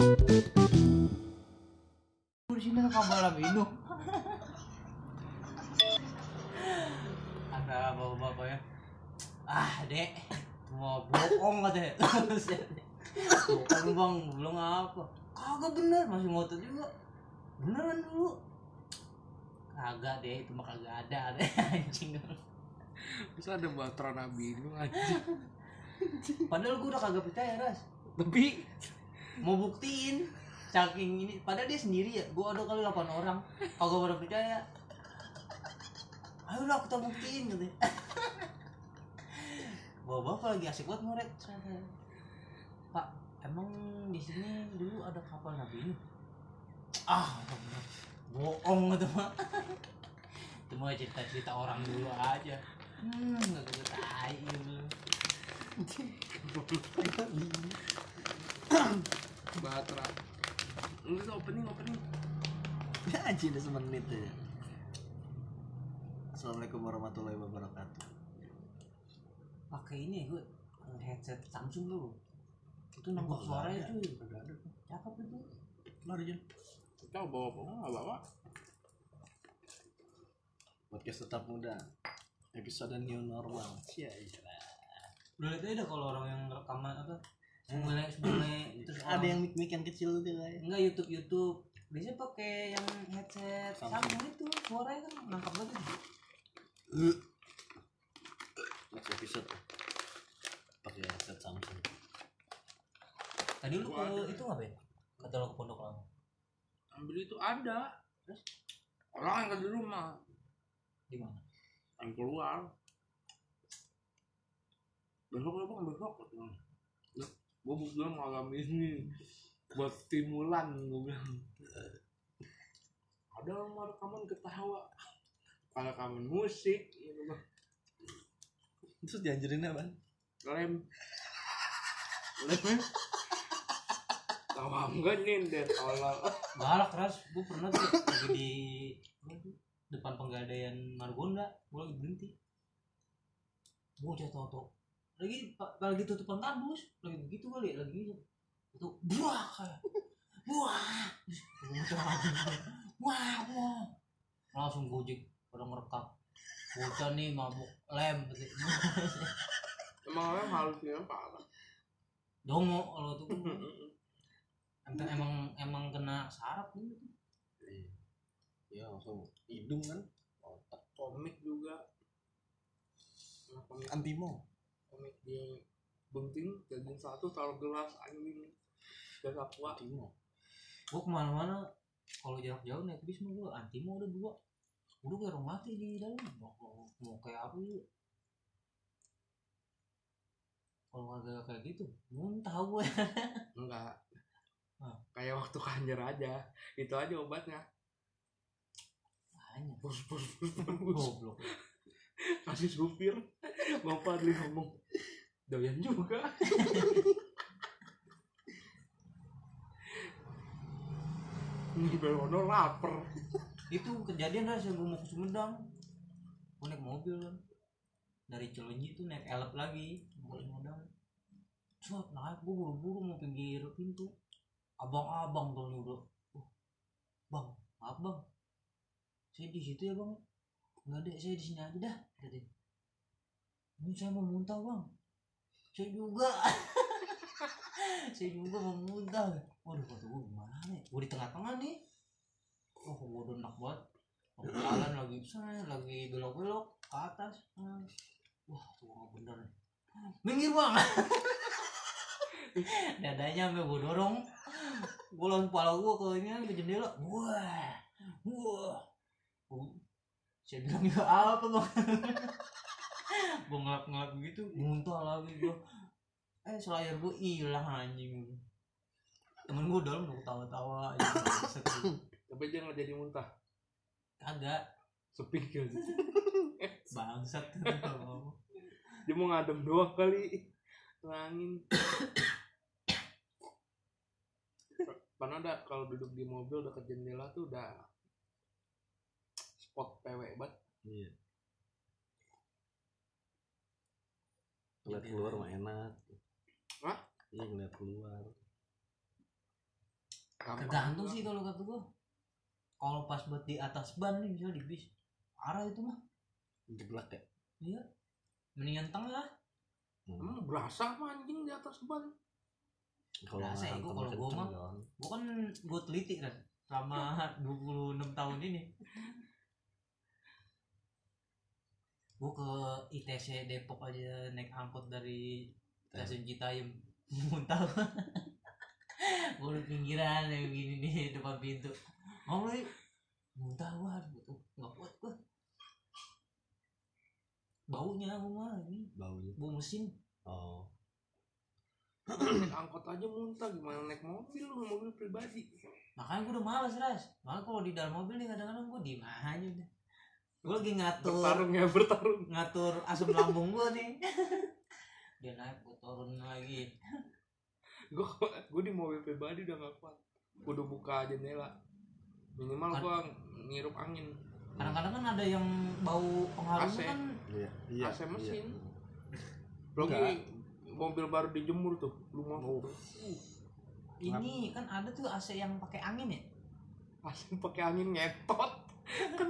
di sini kan kabar minum ada bapak-bapak ya. Ah dek. Mau bohong katanya bohong bang. Belum apa. Kagak bener. Masih ngotot juga. Beneran dulu. Kagak deh itu mah kagak ada deh anjing. Bisa ada batra nabi lu anjing. padahal gua udah kagak percaya ras. Tapi mau buktiin. Saking ini padahal dia sendiri ya. Gua ada kali 8 orang. Kagak pada percaya. Ayo lah kita buktiin gitu bawa bapak lagi asik banget ngorek pak emang di sini dulu ada kapal nabi ini? Ah bohong itu mah itu mah cerita cerita orang dulu aja. Hmm nggak tai lu. batra. Tuh opening opening. Anjing udah semenit ya. Assalamualaikum warahmatullahi wabarakatuh. pakai ini gue headset Samsung dulu itu nangkep suaranya cuy Ada ada. cakep itu Mari Jun. Kau bawa apa? Enggak bawa. Podcast tetap muda. Episode new normal. Cia, iya. udah lihat aja kalau orang yang rekaman apa sebelumnya sebelumnya itu Ada yang mic mic yang kecil tuh kayak. enggak YouTube YouTube biasanya pakai yang headset Samsung. Samsung itu suaranya kan nangkep banget Next episode pakai headset Samsung. tadi lu ke itu ngapain kata lu ke pondok lama Ambil itu ada. Terus orang yang di rumah di mana yang keluar. Besok ya bang besok. Gue bilang malam ini buat stimulan gue bilang. Ada mau rekaman ketawa. Kalau rekaman musik, gitu bang. Terus dianjurin apa? lem lem tawa enggak nyindir tolol galak keras gue pernah tuh lagi di depan penggadaian Margonda gue lagi berhenti bocah toto lagi lagi tutupan kardus lagi begitu kali lagi gitu itu buah kayak. Buah. Wah wah langsung gojek pada ngerekam. Bocah nih mabuk lem gitu. emang lem halusnya parah. Dongo kalau tuh. Emang emang emang kena saraf gitu. Iya. Langsung hidung kan. Otak. komik juga. Komik Antimo. Komik dia benting jadi satu taruh gelas anjing dan aqua Antimo. gue ke mana-mana kalau jarak jauh naik bis mah gue antimo udah dua. Udah kayak orang mati di dalam. Mau, mau, kayak apa lu kalau kagak kayak gitu muntah gue enggak. Ah. kayak waktu kanjer aja. Itu aja obatnya. Banyak. Bus bus bus bus. Goblok kasih supir bang Fadli ngomong doyan juga. Belono lapar. Itu kejadian lah saya mau ke Sumedang. Gue naik mobil kan. Dari Cilenyi tuh naik elep lagi mau ke Sumedang. Cet, naik gue buru-buru mau pinggir pintu. Abang-abang tuh udah. "Uh, bang maaf bang. Saya di situ ya bang nggak ada saya di sini aja dah katanya ini saya mau muntah bang. Saya juga. Saya juga mau muntah. Waduh kata gue gimana ya gue di tengah-tengah nih. Oh gue udah enak banget. Jalan lagi saya lagi belok-belok ke atas. Wah tuh nggak bener. Minggir bang. Dadanya sampai gue dorong. Gue langsung kepala gue ke ini ke jendela. Wah wah saya bilang ya apa bang? Gue ngelap-ngelap gitu muntah lagi gue eh selayar gue hilang anjing. Temen gue dalam udah ketawa-tawa tapi dia nggak jadi muntah? Kagak. Sepikir bangsat dia mau ngadem doang kali. Ngangin karena ada kalau duduk di mobil dekat jendela tuh udah spot PW banget Iya. Ngeliat keluar mah enak. Hah? Iya ngeliat keluar. tergantung sih kalau kata gua kalau pas buat di atas ban nih misalnya di bis arah itu mah jeblak ya iya mendingan tengah emang berasa apa anjing di atas ban kalau Berasa ya, gua kalau gua mah. Jon. gua kan gua teliti kan selama 26 tahun ini gua ke ITC Depok aja naik angkot dari stasiun Citayam muntah. Gua di pinggiran kayak gini nih depan pintu. Mau nih muntah gua gitu. Nggak kuat gua. Baunya gua mah ini. Baunya. Bau mesin. Oh. Naik angkot aja muntah gimana naik mobil lu mobil pribadi? Makanya gue udah males ras. Makanya kalau di dalam mobil nih kadang-kadang gue diem aja udah gue lagi ngatur bertarung ya bertarung. ngatur asam lambung gue nih. Dia naik gue turun lagi. Gue gue di mobil pribadi udah gak kuat. Udah buka jendela. Minimal Kan- gua ngirup angin. Kadang-kadang kan ada yang bau AC. kan. Iya iya AC mesin. Iya. lagi mobil baru dijemur tuh lu mau Oh. ini kan ada tuh AC yang pakai angin ya? Asli pakai angin ngetot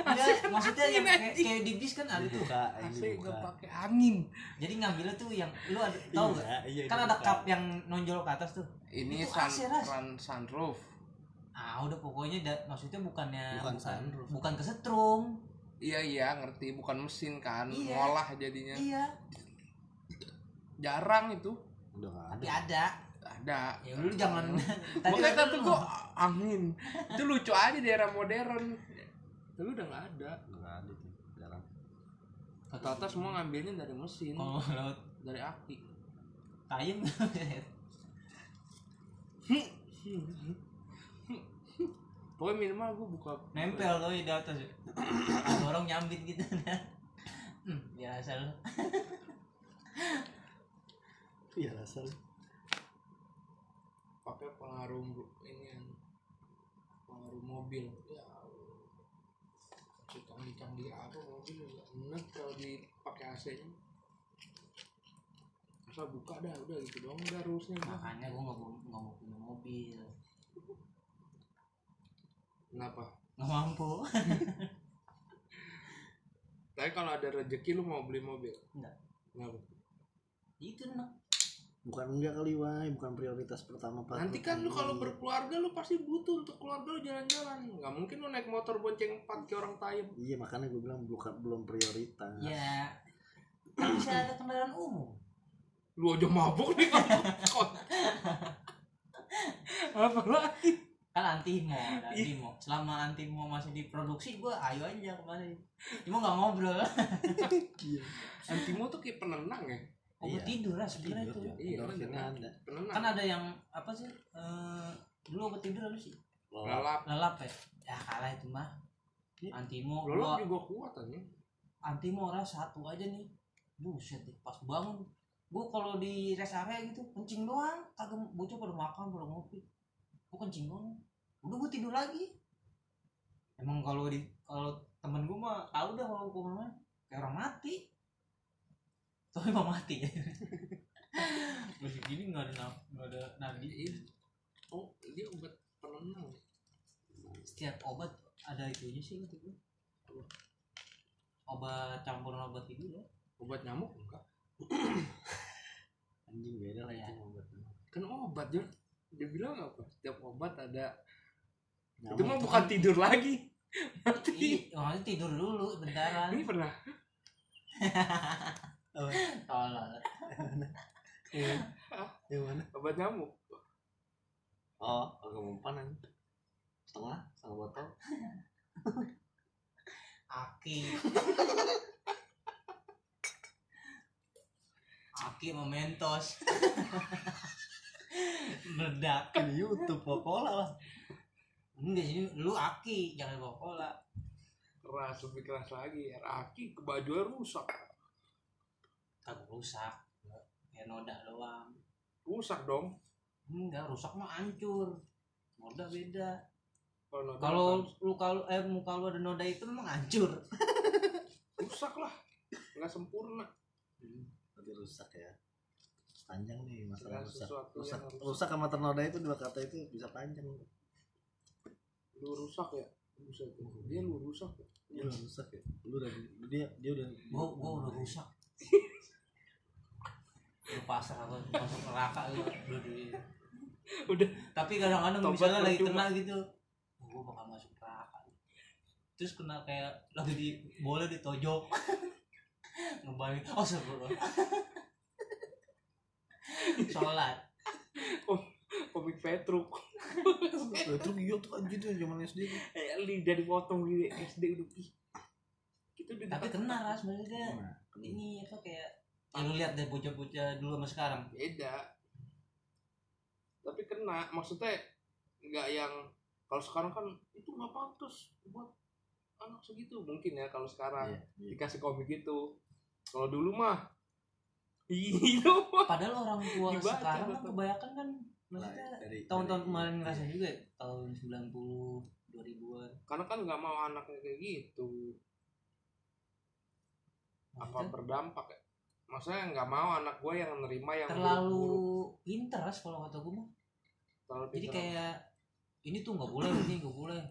Enggak, maksudnya yang kayak, kayak di bis kan ada tuh ini AC gak pakai angin. Jadi ngambilnya tuh yang lu ada tahu nggak? iya, iya, kan ada cup yang nonjol ke atas tuh. Ini Itu sun, AC, Ras. sun- sunroof. Ah udah pokoknya da- maksudnya bukannya Bukan bukan sunroof. bukan kesetrum. Iya iya ngerti. Bukan mesin kan Iya. ngolah jadinya. Iya. Jarang itu. Udah tapi ada. Ada. Ada. Ya lu jangan makanya kan kata lu- gua angin. Itu lucu aja di era modern tapi udah nggak ada. Nggak ada tuh jarang. Rata-rata semua ngambilnya dari mesin. Kalau laut. Dari aki kayem pokoknya minimal gua buka nempel tuh di atas. Ya. ada orang nyambit gitu. Hmm, biasa lu iya asal. Pakai pengaruh ini yang pengaruh mobil. Ya Allah. canggih-canggih apa mobil ya enak kalau dipakai AC nya. Asal buka dah udah gitu doang udah rulesnya. Makanya gua nggak mau nggak mau punya mobil. Kenapa? Nggak mampu. Tapi kalau ada rezeki lu mau beli mobil? Enggak. kenapa? Itu nak bukan enggak kali wah bukan prioritas pertama pak. Nanti kan lu kalau berkeluarga lu pasti butuh untuk keluarga lu jalan-jalan. Nggak mungkin lu naik motor bonceng empat ke orang tayem. Iya makanya gue bilang bukan belum prioritas. Ya kan bisa ada kendaraan umum. Lu aja mabuk nih kalau apa lagi kan antimo ada antimo selama antimo masih diproduksi gua ayo aja kemarin. Cuma nggak ngobrol. Iya. Antimo tuh kayak penenang ya obat Iya. tidur lah sebenarnya itu. ya Iya, bener. ada penenang kan ada yang apa sih eh, dulu obat tidur apa sih? Lelap. lalap lelap ya? Ya kalah itu mah. Iya. antimo lalap gua juga kuat aja antimo ras satu aja nih. Buset deh, pas bangun. Gua kalau di rest area gitu kencing doang. Kagak bocah pada makan pada ngopi. Gua kencing doang. Udah gua tidur lagi. Emang kalau di kalau temen gua mah tahu dah kalau gua mah kayak orang mati tapi mau mati. Masih gini nggak ada nggak ada nadi oh dia obat penenang. Setiap obat ada itunya sih gua obat campuran obat tidur ya obat nyamuk? Enggak. Anjing beda lah Iya. itu obatnya kan obat dia dia bilang apa? Setiap obat ada. Nyamuk. Itu mah itu bukan kan- tidur lagi. Mati. Iya, makanya tidur dulu bentaran. ini pernah Apa? Tolol. yang mana yang mana obat nyamuk oh agak mempan setengah setengah botol Aki. Aki mementos. Meledak. di YouTube pola lah Enggak sih, lu aki, jangan cola. keras lebih keras lagi Raki kebajuan rusak Kagak rusak. Ya noda doang. rusak dong. Enggak, rusak mah hancur. Noda beda. kalau lu kalau eh muka lu ada noda itu memang hancur. rusak lah. Nggak sempurna. Nanti rusak ya. Panjang nih masalah rusak. rusak. rusak. rusak sama ternoda itu dua kata itu bisa panjang. Lu rusak ya? Buset, dia lu rusak ya? Lu udah rusak ya. Lu udah dia dia udah gua gua udah rusak lu pasrah apa masuk neraka gitu udah di Udah. tapi kadang-kadang misalnya lagi kena gitu oh, gua bakal masuk neraka. Terus kena kayak lagi di boleh ditojok. Ngebalik oh sebelum sholat. Komik Petruk. Itu iya tuh anjir tuh zaman SD tuh. Eh lidah dipotong gitu SD udah tapi kena ras maksudnya ini apa kayak ya lu lihat deh bocah-bocah dulu sama sekarang. Beda. Tapi kena maksudnya nggak yang kalau sekarang kan itu nggak pantas buat anak segitu mungkin ya kalau sekarang iya, iya. dikasih komik gitu. Kalau dulu mah iya. Padahal orang tua Dibaca, sekarang kan kebanyakan kan Nah, maksudnya dari- tahun-tahun kemarin iya. ngerasain juga ya, tahun 90 2000-an karena kan nggak mau anaknya kayak gitu. Apa berdampak ya maksudnya nggak mau anak gue yang nerima yang terlalu buruk-buruk. pinter kalau kata gue mah. Terlalu jadi kayak ini tuh nggak boleh ini nggak boleh.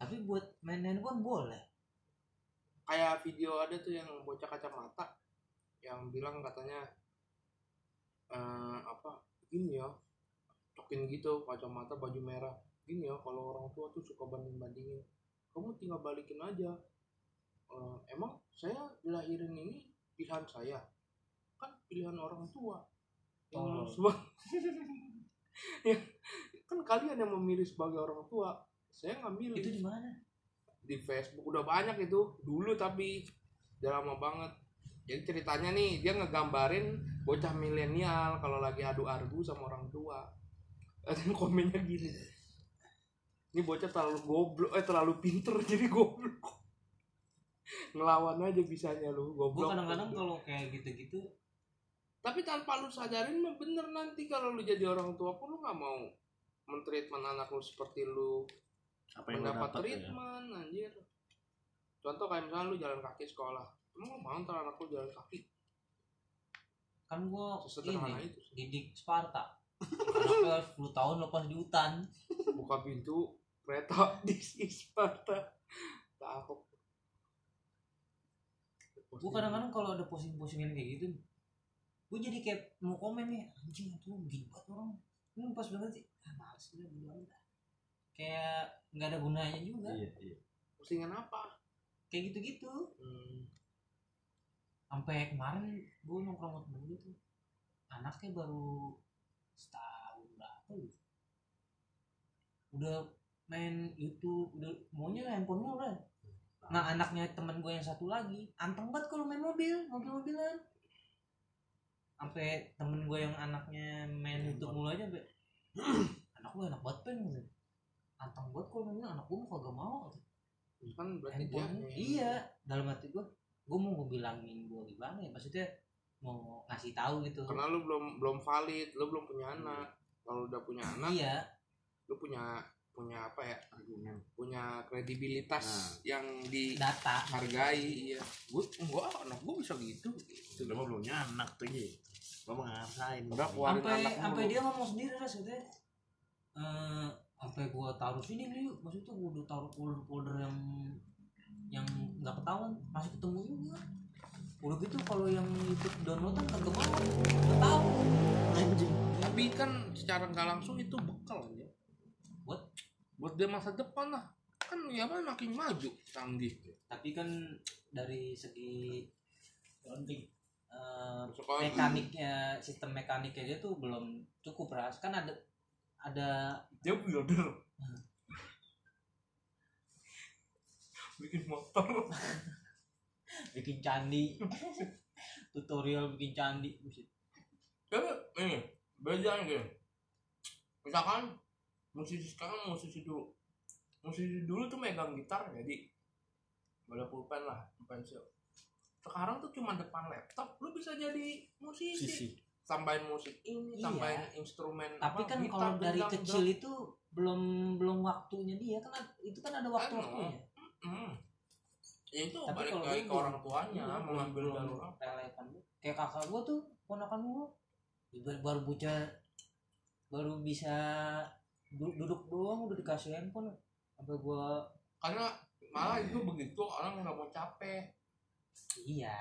Tapi buat main handphone boleh. Kayak video ada tuh yang bocah kacamata yang bilang katanya eh apa gini ya cokin gitu kacamata baju merah. Gini ya kalau orang tua tuh suka banding bandingin kamu tinggal balikin aja. Eh, emang saya dilahirin ini pilihan saya. Kan pilihan orang tua yang semua. Ya kan kalian yang memilih sebagai orang tua saya nggak milih. Itu di mana? Di Facebook udah banyak itu dulu tapi udah lama banget. Jadi ceritanya nih dia ngegambarin bocah milenial kalau lagi adu argu sama orang tua. Dan komennya gini. Ini bocah terlalu goblok eh terlalu pinter jadi goblok ngelawan aja bisanya lu gue goblok. kadang-kadang kalau kayak gitu-gitu tapi tanpa lu sadarin mah bener nanti kalau lu jadi orang tua pun lu nggak mau mentreatment anak lu seperti lu apa yang lo mendapat dapat ya? treatment anjir. Contoh kayak misalnya lu jalan kaki sekolah emang lu mau ntar anak lu jalan kaki? Kan gue sesederhana ini itu didik Sparta. Anaknya 10 tahun lepas di hutan. Buka pintu kereta di Sparta. Takut gue kadang-kadang kalau ada posting-postingan kayak gitu gue jadi kayak mau komen nih anjing itu begini banget orang. Ini pas banget sih. Ah males udah bilang dah. Kayak nggak ada gunanya juga. Iya iya. Postingan apa? Kayak gitu-gitu. Hmm. sampai kemarin gue nongkrong sama temen gue tuh anaknya baru setahun berapa gitu. Udah main YouTube udah maunya handphonenya udah nah anaknya temen gue yang satu lagi. Anteng banget kalau main mobil mobil-mobilan. Sampai temen gue yang anaknya main YouTube mulu aja sampai anak gue enak banget pen gitu. anteng banget kalau main anak gue mah kagak mau kan berarti dia iya. dalam hati gue gue mau gue bilangin gue gimana ya maksudnya mau ngasih tahu gitu. Karena lu belum belum valid lu belum punya anak. Kalau udah punya anak iya. lu punya punya apa ya? Argumen. Punya kredibilitas Nah. yang data. dihargai iya. Gue enggak anak gue bisa gitu. Udah mah belum anak tuh gitu lo mau ngerasain Udah, keluarin sampai anak sampai dia ngomong sendiri lah eh sampai gue taruh sini nih maksudnya gue udah taruh folder-folder yang yang nggak ketahuan. Masih ketemu juga. Udah gitu kalau yang YouTube downloadan kagak mau. Nggak tahu. Anjing. Tapi kan secara nggak langsung itu bekal ya? Buat dia masa depan lah. Kan ya kan makin maju canggih. Tapi kan dari segi eh, Sekolah mekaniknya sistem mekaniknya dia tuh belum cukup ras. Kan ada ada dia builder bikin motor. Bikin candi. Tutorial bikin candi. Tapi ini bedanya gini misalkan musisi sekarang musisi dulu musisi dulu tuh megang gitar jadi ada pulpen lah pensil sekarang tuh cuma depan laptop lu bisa jadi musisi sisi tambahin musik ini Iya. tambahin instrumen tapi apa, kan gitar, kalau dari gendang, kecil drum. itu belum belum waktunya dia kan itu kan ada waktu waktunya Hmm. Ya itu Tapi balik kalau lagi ke orang tuanya Iya, mengambil belum jalur relevan kayak kakak gua tuh ponakan gua Baru- baru bocah baru bisa du- duduk doang udah dikasih handphone sampai gua karena malah itu begitu orang nggak mau capek. Iya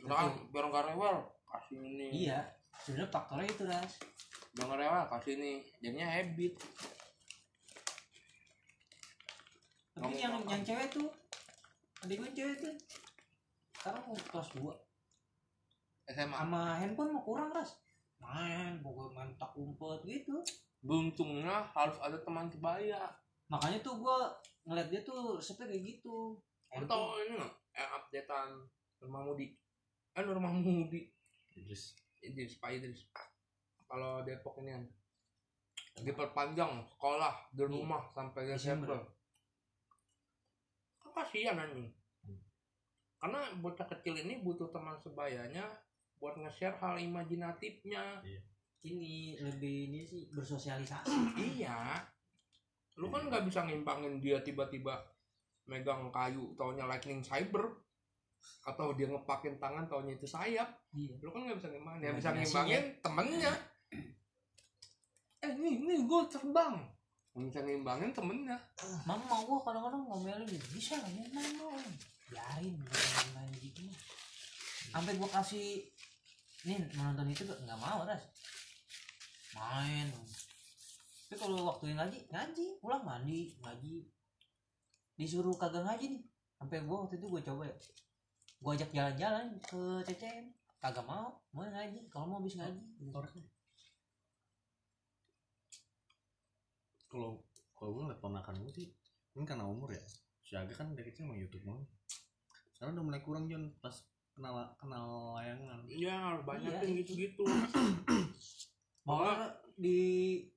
tuh- biar nggak rewel kasih ini. Iya sebenarnya faktornya itu ras. Biar nggak rewel kasih ini. Jadinya habit. Tapi Kamu yang makan. yang cewek tuh adik gue cewek tuh. Sekarang mau kelas 2 SMA sama handphone mau kurang ras. Main pokoknya main tak umpet gitu beruntungnya harus ada teman sebaya makanya tuh gua ngeliat dia tuh resepnya kayak gitu. Lu tau ini nggak? Yang updatean Nurmah Mudi. Eh Nurmah Mudi. Idris. Idris Pak Idris. Kalau Depok ini kan diperpanjang sekolah di Iya. rumah sampai Desember. Kan kasihan anjing. Karena bocah kecil ini butuh teman sebayanya buat nge-share hal imajinatifnya ini lebih ini sih bersosialisasi. Iya. Lu kan nggak bisa ngimbangin dia tiba-tiba megang kayu taunya lightning cyber atau dia ngepakin tangan taunya itu sayap. Iya. Lu kan nggak bisa ngimbangin yang bisa ngimbangin temennya. Eh nih nih gue terbang. Bisa ngimbangin temennya. Mama gua kadang-kadang ngomelin bisa nggak main main dong biarin main gitu sampai gua kasih nih menonton itu nggak mau ras main. Tapi kalau waktunya ngaji ngaji pulang mandi ngaji. Disuruh kagak ngaji nih. Sampai gua waktu itu gua coba ya. Gua ajak jalan-jalan ke CCM kagak mau mau ngaji. Kalau mau habis ngaji kalau kalau gue ngeliat ponakan gue sih ini karena umur ya. Si Aga kan dari kecil mau YouTube mau sekarang udah mulai kurang Jon. Pas kenal kenal layangan. Iya harus banyak yang gitu-gitu Malah di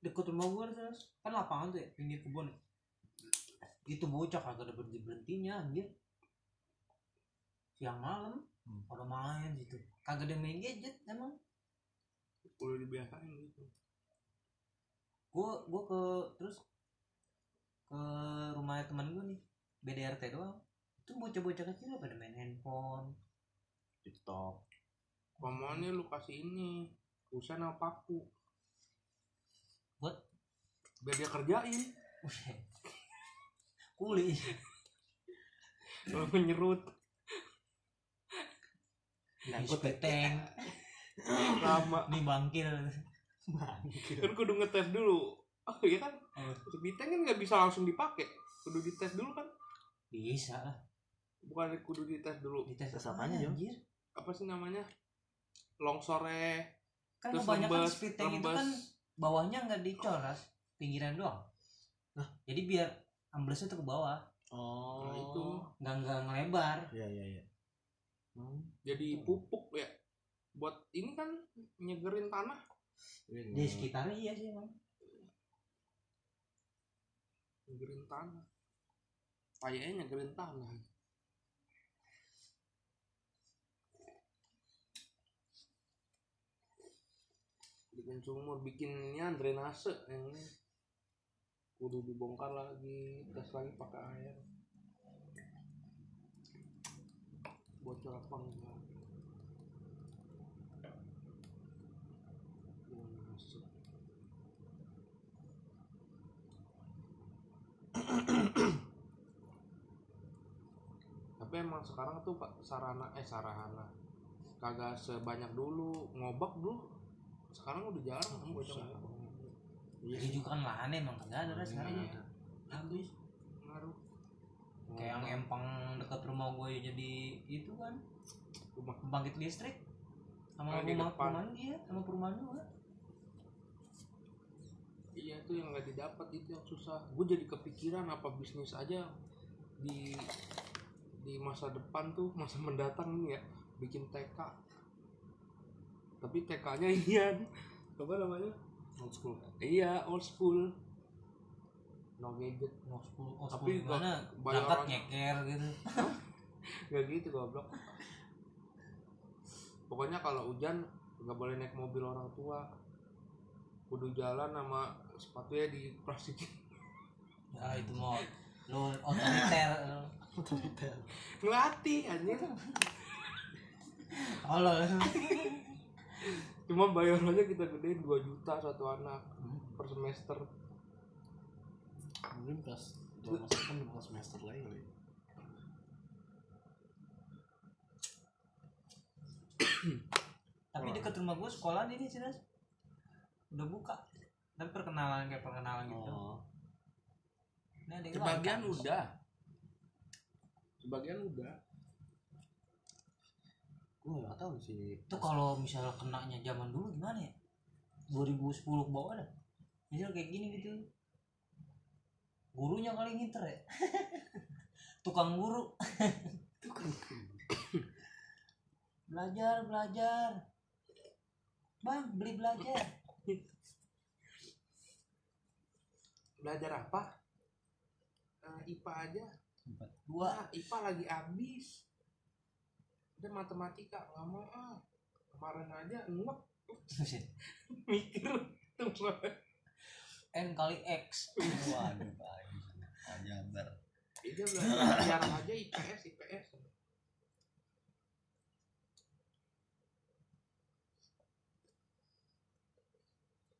dekat rumah gua terus kan lapangan tuh ya pinggir kebun ya. Itu bocah kagak ada berhenti berhentinya anjir. Siang malam Hmm. pada main gitu. Kagak ada main gadget emang. perlu dibiasain gitu Gua gua ke terus ke rumah teman gua nih BDRT doang. Itu bocah-bocah kecil pada main handphone. TikTok Pamannya lu kasih ini pulsa sama paku Buat? biar dia kerjain Kuli. kalau menyerut Nyangkut peteng. lama Nih bangkil. kan kudu ngetes dulu oh iya kan Oh. Sebiteng kan nggak bisa langsung dipakai kudu dites dulu kan Bisa lah. bukan kudu dites dulu Dites Tes apanya, Jon? anjir? apa sih namanya longsore kan Terus kebanyakan lembes, speed tank itu lembes. kan bawahnya nggak dicoras pinggiran doang. Hah? jadi biar amblesnya tuh ke bawah. Oh. Nah, itu. nggak nggak ngelebar. Iya iya iya. Hmm. jadi pupuk ya. Buat ini kan nyegerin tanah. Ini di sekitarnya iya sih emang nyegerin tanah. Kayaknya nyegerin tanah bikin sumur bikinnya drainase yang kudu dibongkar lagi tes lagi pakai air. Bocor apa enggak? Tapi emang sekarang tuh pak sarana eh sarana kagak sebanyak dulu ngobak dulu sekarang udah jarang kan bocah ngobak iya jadi juga kan lahan emang. Kagak ada sekarang. Iya. habis ngaruh. Kayak yang empang dekat rumah gue jadi itu kan. Rumah. Pembangkit listrik. Sama di rumah perumahan iya sama perumahan juga iya tuh yang nggak didapat itu yang susah. Gue jadi kepikiran apa bisnis aja di di masa depan tuh masa mendatang nih ya. Bikin TK tapi TK-nya iya apa namanya? Old school. Iya old school. No gadget mau sepuluh oh Tapi sepuluh gimana? berangkat nyeker gitu. Nggak gitu goblok. Pokoknya kalau hujan nggak boleh naik mobil orang tua. Kudu jalan sama sepatunya di plastikin. Ya itu mau lu otoriter lu. ngelatih anjir. Allah cuma bayarannya kita gedein 2 juta satu anak per semester. Mungkin pas dua masuk kan dua semester lagi kali tapi dekat rumah gue sekolah ini sih Nas. udah buka. Tapi perkenalan kayak perkenalan gitu. Oh. Yang sebagian udah. Sebagian udah gue nggak tahu sih. Itu kalau misalnya kenanya zaman dulu gimana ya? 2010 ke bawah dah. Misal kayak gini gitu. Gurunya kali nginter ya. Tukang guru. Belajar belajar. Bang beli belajar. Belajar apa? Eh, IPA aja. Dua. Wah, IPA lagi habis udah matematika nggak mau ah. Kemarin aja enak mikir. Tuh n kali x. Waduh pak Jabar dia belajar aja IPS IPS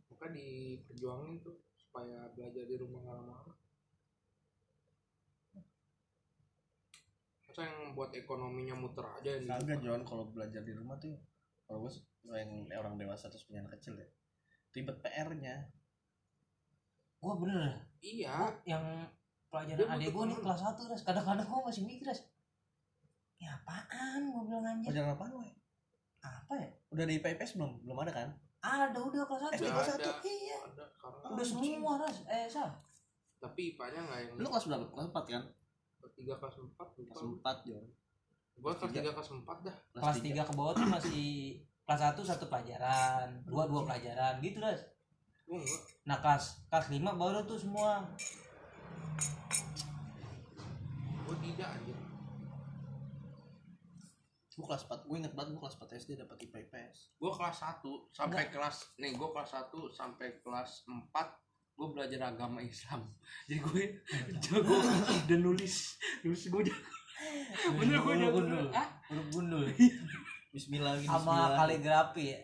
maka diperjuangin tuh supaya belajar di rumah nggak lama-lama masa yang buat ekonominya muter aja yang di kagak? Jon kalau belajar di rumah tuh kalau gue yang orang dewasa terus punya anak kecil ya ribet PR-nya gua bener. Iya. Gua yang pelajaran adik gua nih kelas 1 ras kadang-kadang gua masih mikir ras ya apaan? Gua bilang anjir. Pelajaran apa gue apa ya? Udah di IPS belum? Belum ada kan? Ada udah kelas 1 SD Udah kelas ada. satu iya. Ada udah semua ras eh sah tapi IPA-nya nggak yang lu kelas berapa? Kelas empat kan tiga kelas empat lupa. Kelas empat Jon. Gua kelas tiga. tiga kelas empat dah. Kelas 3 ke bawah tuh masih kelas 1 satu pelajaran dua dua pelajaran gitu enggak. Nah kelas kelas 5 baru tuh semua. Gua tidak aja gue kelas 4 gue inget banget gue kelas 4 SD dapat IPA IPS gue kelas 1 sampai kelas nih gue kelas 1 sampai kelas 4 gue belajar agama Islam. Jadi gue jago dan nulis. Nulis gue jago. Bener gue jago. gundul. Ah? Huruf gundul. Bismillah gitu sama Bismillah. kaligrafi ya?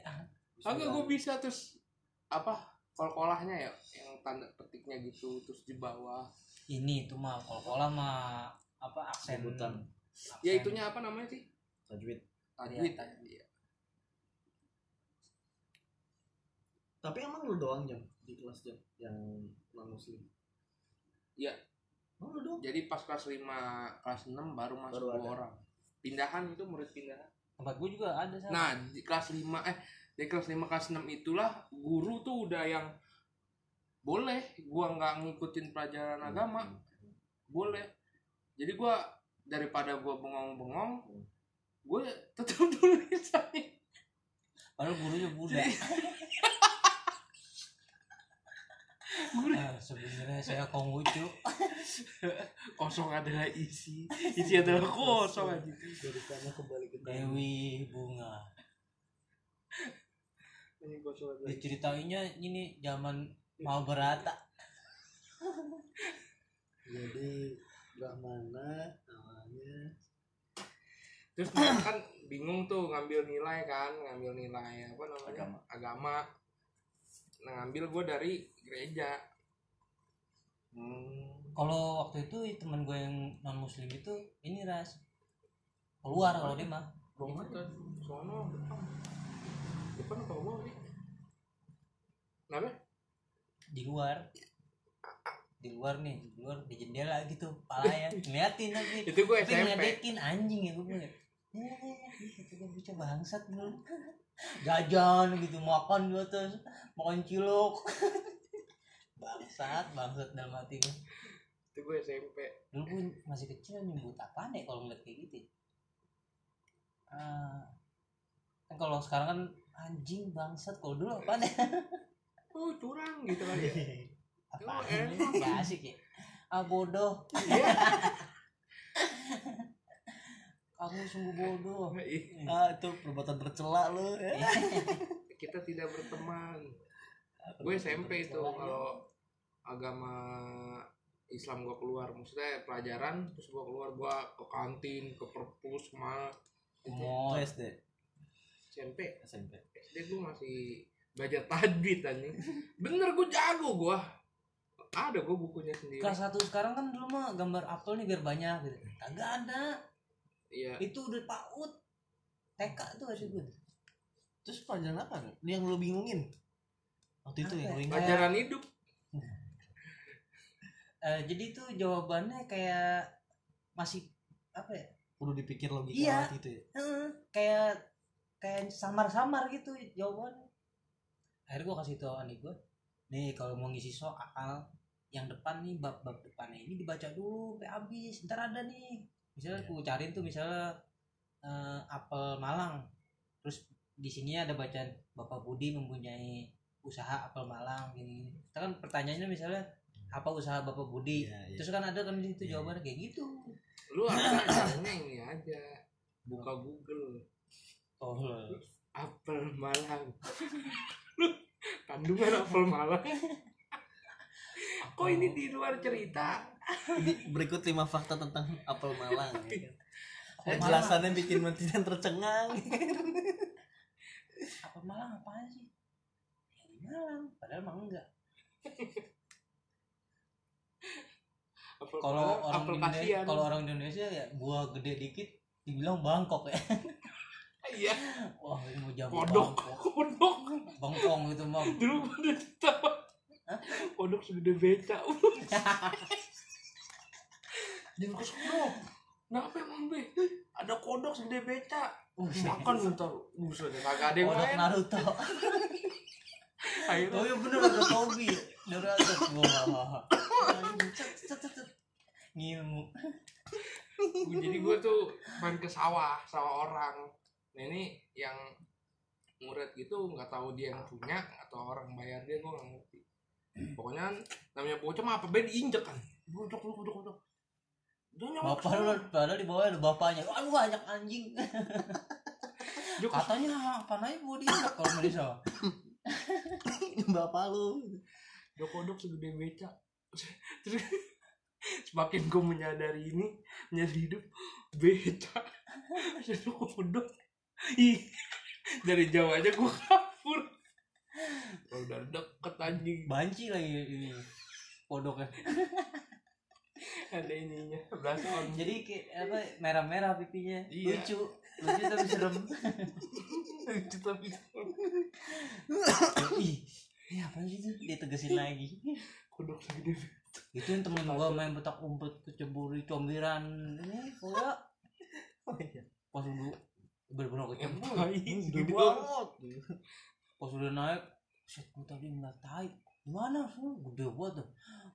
Agak gue bisa terus apa kol-kolahnya ya? Yang tanda petiknya gitu terus di bawah. Ini itu mah pola mah apa aksen Sebutan. aksen. ya itunya apa namanya sih? Tajwid. Tajwid Iya, iya. Tapi emang lu doang jam di kelas jam yang non muslim Iya. oh lu doang jadi pas kelas 5 kelas 6 baru masuk Baru dua ada. orang pindahan itu murid pindahan tempat gue juga ada sama Nah, di kelas 5 eh di kelas 5 kelas 6 itulah guru tuh udah yang boleh gua nggak ngikutin pelajaran agama, boleh. Jadi gua daripada gua bengong-bengong, gue tetap tulis aja. padahal gurunya Buddha Guru Nah, sebenarnya saya konghucu kosong adalah isi, isi adalah kosong aja. dari sana kembali ke Dewi Bunga Ini kosong adalah isi. diceritainnya ini zaman mau berata jadi Brahmana namanya Terus kan bingung tuh ngambil nilai kan, ngambil nilai apa namanya? Agama. Agama. Nah, ngambil gue dari gereja. hmm. kalau waktu itu teman gue yang non muslim itu ini ras keluar kalau dia mah kan? Sono depan. Depan apa nih? Kenapa? di luar di luar nih di luar di jendela gitu pala ya ngeliatin tapi Itu gue SMP. ngedekin anjing ya gue eh itu gue bocah bangsat dulu jajan gitu makan juga terus makan cilok bangsat bangsat dalam hati gue Itu gue SMP. dulu gue masih kecil nyebut apa nih kalau ngeliat kayak gitu ya? Ah, kan kalau sekarang kan anjing bangsat kalau dulu apa nih Oh, curang gitu kan ya. apa Oh, gak asik ya ah bodoh Iya. Kamu sungguh bodoh. Ih, ah itu perbuatan tercela lu. Ya Kita tidak berteman. Gue SMP itu kalau agama Islam gue keluar maksudnya pelajaran terus gue keluar gue ke kantin ke perpus mal itu oh SD SMP SMP SD gue masih belajar tajwid anjing. Bener gue jago gue ada gue bukunya sendiri. Kelas satu sekarang kan dulu mah gambar apel nih biar banyak gitu. Kagak ada iya. Itu udah paut TK tuh aja gue terus pelajaran apa? Ini yang lu bingungin? Waktu itu Apa? yang ya? lu ingat. Pelajaran hidup. Eh, jadi itu jawabannya kayak masih apa ya? Perlu dipikir logika Iya. gitu ya. Heeh, kayak kayak samar-samar gitu jawabannya. Akhirnya gue kasih tau adik gue nih kalau mau ngisi soal yang depan nih bab-bab depannya ini dibaca dulu sampai habis. Ntar ada nih misalnya Iya. aku cariin tuh misalnya eh, apel Malang. Terus di sini ada bacaan Bapak Budi mempunyai usaha apel Malang gini, gini. Kita kan pertanyaannya misalnya apa usaha Bapak Budi? Iya, iya. terus kan ada kan di situ Iya, jawabannya kayak gitu. Lu apa? Ini aja. Buka Google. Tolol apel Malang. Lu kandungan apel Malang. Kok ini di luar cerita berikut lima fakta tentang apel Malang ya kan? Apel Penjelasannya bikin mentiran tercengang. Apa Malang apaan sih? Ya di Malang padahal mah enggak. Apel kalau orang apel Indonesia kalau orang Indonesia ya gua gede dikit dibilang Bangkok ya. Iya. Wah ini mau jago kodok Bangkok. kodok Bangkong itu mah dulu pada tahu kodok segede beca jangan ke sono kenapa emang be ada kodok segede beca makan ntar buset kagak ada yang kodok Naruto. Akhirnya. Oh iya bener ada Tobi. Cet, cet, cet. ngilmu. Jadi gue tuh main ke sawah sawah orang. Nah ini yang murid gitu nggak tahu dia yang punya atau orang bayar dia gue nggak ngerti. Pokoknya namanya bocah mah apa be diinjek kan. Bocok bocok bocok bapak lu padahal di bawah ada bapaknya. Aduh banyak anjing. Dia katanya apa aja mau diinjak kalau mau Bapak lu. Dia kodok segede beca terus semakin gue menyadari ini menyadari hidup beca jadi kodok. Ih dari jauh aja gue kabur. Kalau udah deket anjing. Banci lagi ini kodoknya ada ininya blason jadi kayak apa merah-merah pipinya. Iya. lucu. Lucu tapi serem. Itu tapi ih ini apa sih tuh ditegesin lagi. Kodok segede itu yang temen gua main petak umpet kecebur di combiran ini kayak pas dulu bener-bener kecebur. gede segede banget. Pas udah naik set gua tadi ngeliat tai gimana sih gede banget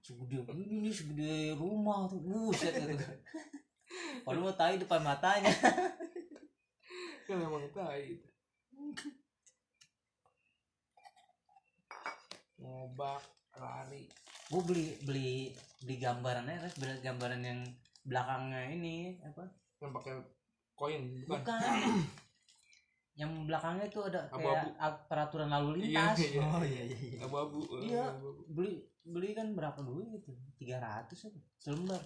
segede nih segede rumah tuh. Buset gitu Padahal mau tai depan matanya. Kan emang tai ngobak lari. Gue beli beli beli gambarannya terus beli gambaran yang belakangnya ini apa? Yang pakai koin bukan? Bukan yang belakangnya itu ada kayak Abu-abu. a- peraturan lalu iya lintas. iya. Oh iya iya iya. abu-abu Iya. abu-abu. beli beli kan berapa dulu gitu? tiga ratus apa? Selembar.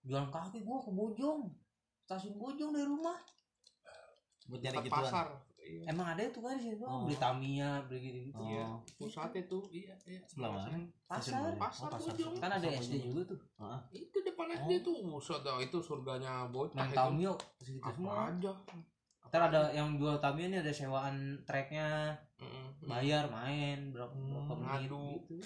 Jualan kaki gua ke Bojong. Stasiun Bojong dari rumah. Buat nyari gituan. pasar. Iya. Emang ada itu kan sih Oh. beli Tamiya beli gitu gitu Oh. Iya. pusatnya tuh iya iya. Sebelah mana? Pasar. Pasar. Oh, pasar. Bojong. kan ada Pasar SD juga tuh. Ah, itu depan SD tuh. Buset dah itu surganya bocah main itu. Tamiya segitu apa semua. aja ntar ada yang jual Tamiya nih ada sewaan treknya Mm-mm. bayar main berapa, berapa Hmm, menit gitu.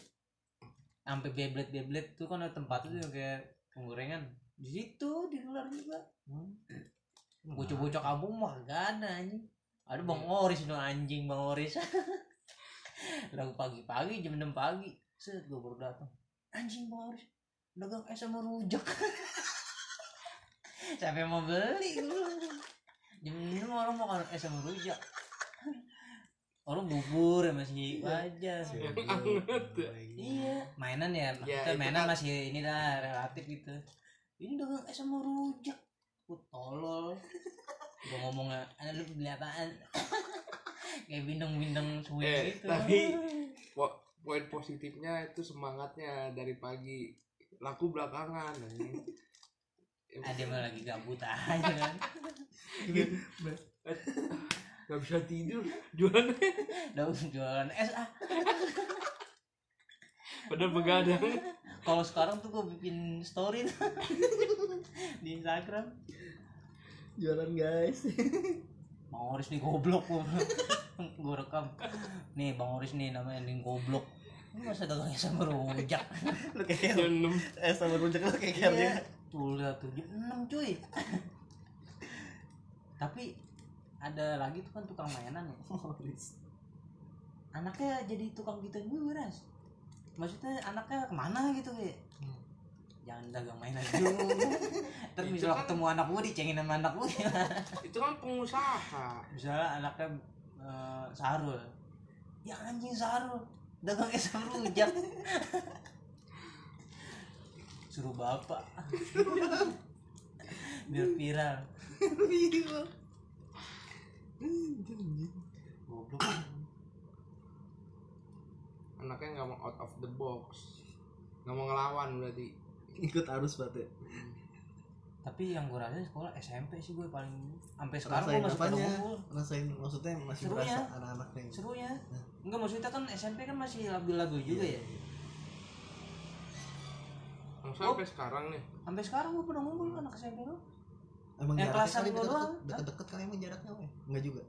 Sampai beblet beblet tuh kan ada tempat tuh yang kayak penggorengan. Di situ di luar juga. Hmm. bocah-bocah kampung mah gak ada anjing. Ada bang Oris dong anjing bang Oris. Lagu pagi-pagi jam 6 pagi. Set gue baru datang. Anjing bang Oris dagang es sama rujak. Yang mau beli? Jam 6 orang makan es sama rujak orang bubur ya masih wajar Anget. iya mainan ya itu mainan kan- masih ini lah relatif gitu. Ini dagang es sama rujak Ku tolol. Gua ngomongnya "Ah, lu beli apaan? Kayak bindeng-bindeng suwe Eh, gitu. tapi- Po- poin positifnya itu semangatnya dari pagi. Laku belakangan. Ada mah lagi gabut aja kan. Gak bisa tidur jualan. Daun jualan es ah. Padahal begadang kalau sekarang tuh gue bikin story di Instagram. Jualan guys. Bang Oris nih goblok gue rekam. Nih Bang Oris nih namanya nih goblok. Ini masa dagangnya sama rujak lu kayak eh sama rujak lu kayak iya tuh lihat tuh jam enam cuy. Tapi ada lagi tuh kan tukang mainan ya. Anaknya jadi tukang gitu juga ras. Maksudnya anaknya ke mana gitu ya jangan dagang mainan dulu. Terus misalnya kan- ketemu anak gue dicengin sama anak gue itu kan pengusaha. Misalnya anaknya eh, Sarul ya anjing Sarul dagang es sama rujak suruh bapak. Biar viral. Goblok. Anaknya nggak mau out of the box. Nggak mau ngelawan berarti. Ikut arus berarti. Tapi yang gue rasain sekolah SMP sih gue paling sampai sekarang gue masih apanya? rasain maksudnya masih Serunya. berasa anak-anaknya. Serunya. Enggak maksudnya kan SMP kan masih labil-labil juga ya Maksudnya sampai sekarang nih. Sampai sekarang gue pernah ngumpul anak SMP lo emang Yang kelasan kali gua doang, deket-deket deket-deket kali emang jaraknya ya? enggak juga?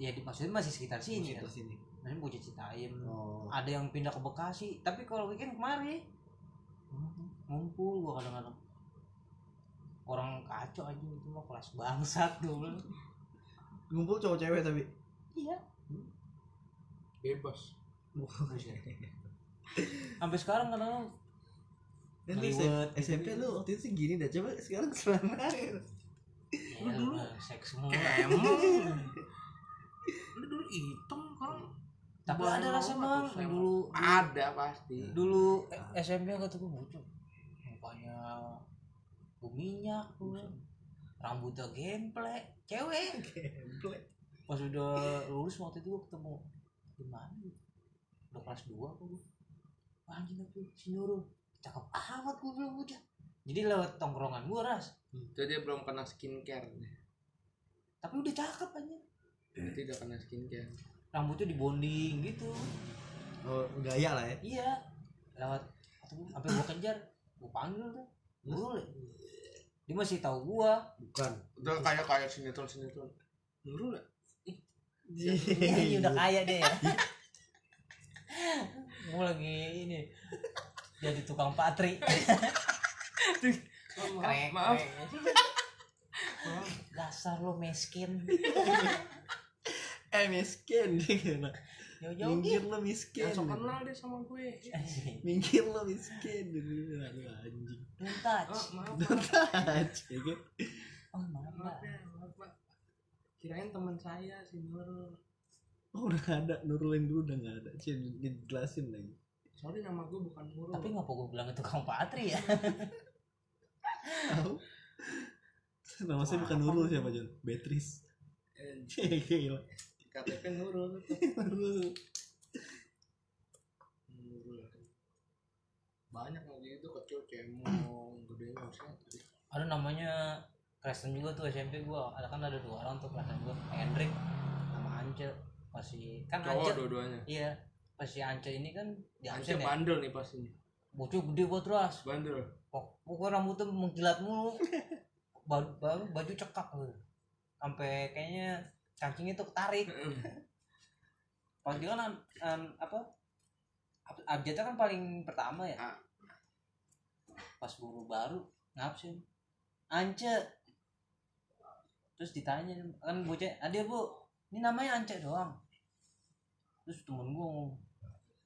Ya di maksudnya masih sekitar sini Masih kan ke sini. Maksudnya bocah Citaim oh. Ada yang pindah ke Bekasi. Tapi kalau weekend kemari ngumpul gua kadang-kadang. Orang kacau aja itu mah kelas bangsat dulu ngumpul cowok cewek tapi? Iya. Bebas. Sampai sekarang kadang kan lu. SMP lu waktu itu sih gini dah coba sekarang serang air ya, dulu. seks semua. Emang lu dulu hitam kan tapi ada rasa bang dulu ada pasti. dulu SMP kata gue bocah mukanya berminyak tuh rambutnya gemplek cewek. Pas udah lulus waktu itu gue ketemu di mana ya? udah kelas 2 apa gue anjing tuh si Nurul cakep amat gue bilang udah. Jadi lewat tongkrongan gue ras. Itu dia belum kena skincare tapi udah cakep aja berarti udah kena skincare. Rambutnya dibonding gitu. Oh gaya lah ya? Iya. Lewat sampai gue kejar gue panggil tuh. Nurul ya? dia masih tahu gua. Bukan. Udah kayak kayak sinetron sinetron nurul ya Iya, iya udah kaya deh ya. Mau lagi ini jadi tukang patri. Oh, Krek, maaf, maaf. Dasar lo miskin. eh miskin. Minggir lo miskin. Yang sok kenal deh sama gue. Minggir lo miskin. Aduh anjing. Don't touch. oh maaf Don't touch ya kan? Oh, maaf, maaf ya maaf pak kirain teman saya si Nurul. Oh udah nggak ada. Nurulin dulu udah nggak ada. Cien dijelasin lagi sorry nama gue bukan Nurul Tapi ngapa gua bilang itu tukang patri ya? tahu nama saya bukan Nurul siapa John Beatrice Eh, Gila. KTP Nurul Nurul Nurul banyak lagi itu kecil cemong gedenya harusnya Ada namanya Kristen juga tuh SMP gua. Ada kan ada dua orang tuh Kristen gua, Hendrik sama Ance. Masih kan cowok Ance. dua-duanya Iya. Pas si Ance ini kan di Ance ya. bandel nih pasti nih Bocah gede buat ras. bandel. Pok- pokoknya rambutnya mengkilat mulu. Baju, baju, baju cekak gitu. sampai kayaknya kancingnya tuh ketarik. Pas dia kan an- an- apa ab- abjadnya kan paling pertama ya? Ah. pas guru baru ngabsen ance terus ditanya kan bocah ada bu ini namanya ance doang. Terus temen gua ngomong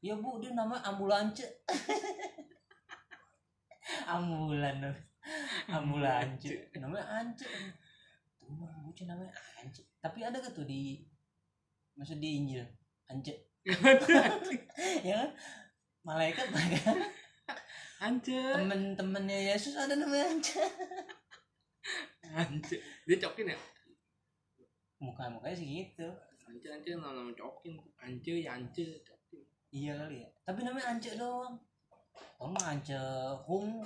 iya bu dia namanya ambulance ambulan ambulance namanya ance tuh bocah namanya ance tapi ada gak tuh di maksud di Injil? Ance ya kan? Malaikat mereka Ance temen-temennya Yesus ada namanya ance Ance dia cokin ya? Muka mukanya sih gitu. Ance Ance nama nama cokin. Ance ya Ance iya kali ya. Tapi namanya ance doang. Oh mah ance hum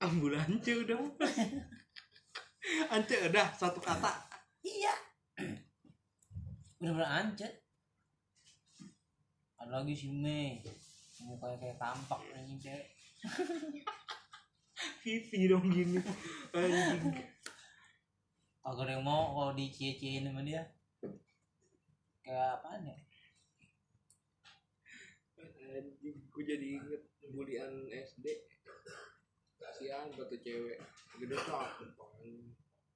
ambulance udah Ance udah satu kata. Iya. Bener-bener ancet ada lagi si Mei. Mukanya kayak tampak anjing cewek pipi dong gini. Anjing. Kagak ada yang mau kalau dicie-ciein sama dia. Kayak apaan ya anjing gue jadi inget bulian SD kasihan batu cewek. Gede anjing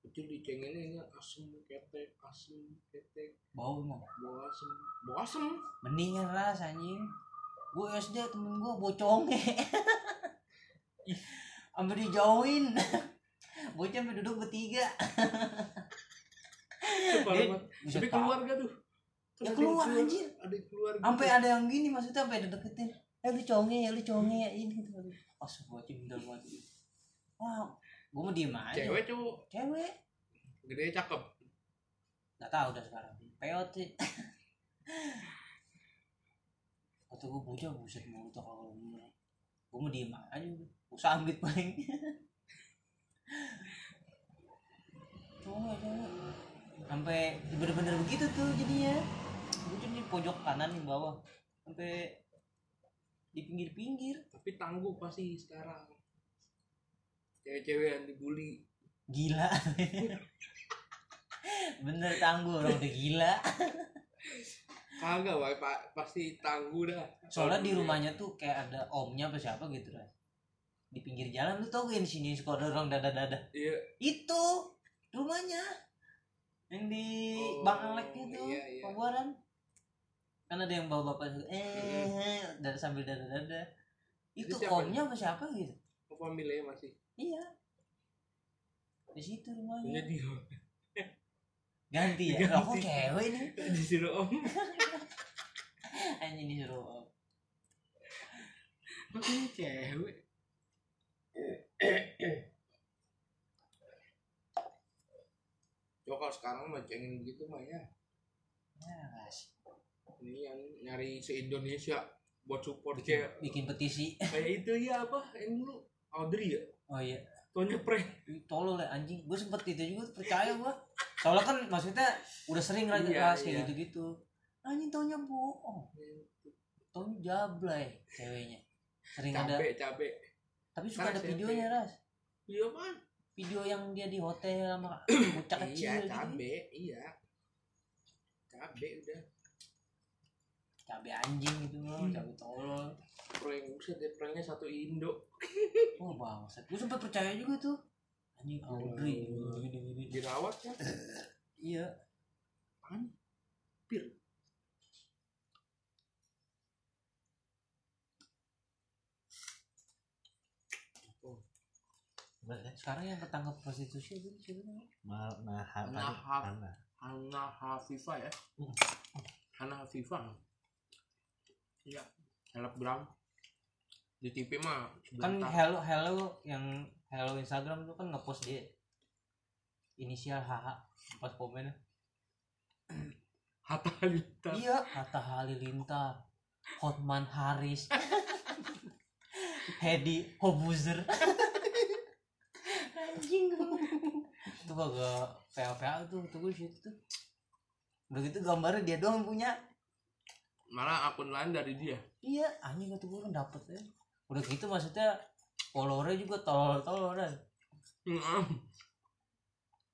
kecil dicengennya asem ketek asem ketek. Bau emang bau asem. Bau asem. Mendingan ras anjing. Gue SD temen gue boconge sampai dijauhin. Bocah sampai duduk bertiga. Buset, tapi keluarga tuh Ya, Ada keluar, anjir. ada yang keluar gitu. sampai ada yang gini maksudnya sampai ada deketin eh lu conge ya lu conge ya ini gitu. Pas bocah bindal banget wah gue mau diem aja. Cewek cowok cewek. Gede cakep. Nggak tahu udah sekarang. Peot sih. Kata gue bocah buset mulu tuh kalau ngomong gue mau diem aja gue sambit paling. Cowok cowok. Sampai bener-bener begitu tuh jadinya gue di pojok kanan di bawah. Sampai di pinggir-pinggir. Tapi tangguh pasti sekarang. Cewek-cewek yang dibully. Gila. Bener tangguh orang udah gila. Kagak wah pa- pasti tangguh dah. Soalnya di rumahnya tuh kayak ada omnya apa siapa gitu lah di pinggir jalan lu tau gak sini suka ada orang dada dada iya. Itu rumahnya. Yang di Oh, bang Alek itu iya, iya. Pabuaran kan ada yang bawa bapak gitu, eh dan sambil dada dada itu siapa omnya apa siapa gitu? Apa family masih? Iya. Di situ rumahnya. Ganti ya? Ganti. aku cewek nih disuruh om. Anjing disuruh om. Makanya cewek? Coba kalau sekarang mah cengin begitu mah ya. Ya guys ini yang nyari se Indonesia buat support cewek bikin petisi. kayak itu ya apa yang dulu Audrey ya? Oh iya. Tonya prank tolol ya anjing. Gue sempet itu juga percaya gue soalnya kan maksudnya udah sering lagi Iya, kayak iya. gitu gitu anjing taunya bohong. Taunya jablay ceweknya. Sering ada cabe cabe tapi suka ada videonya ras. Iya man video yang dia di hotel sama bocah kecil iya gitu. cabe iya. Cabe udah cabe anjing gitu loh Hmm. cabe tolol. Prank buset deh pranknya satu Indo. Wah bangsat. Gue sempet percaya juga tuh. Anjing Audrey Hmm. gini gini dirawat ya iya. Hampir sekarang yang ketangkap prostitusi itu siapa namanya? Mal, nah, Nah, tadi, ha- Hana. Hana Hafifa ya. Hmm. Hana Hafifa iya. Selebgram di TV mah kan hello hello yang hello Instagram tuh kan ngepost dia inisial HH pas komennya Hatta Halilintar. Iya Hatta Halilintar Hotman Haris Hedi Hobuzer. Anjing. Itu kagak PA PA tuh tuh gue situ tuh. Udah gitu gambarnya dia doang punya malah akun lain dari dia. Iya anjing kata gue kan dapet ya. Udah gitu maksudnya followernya juga tolol tolol kan Mm-mm.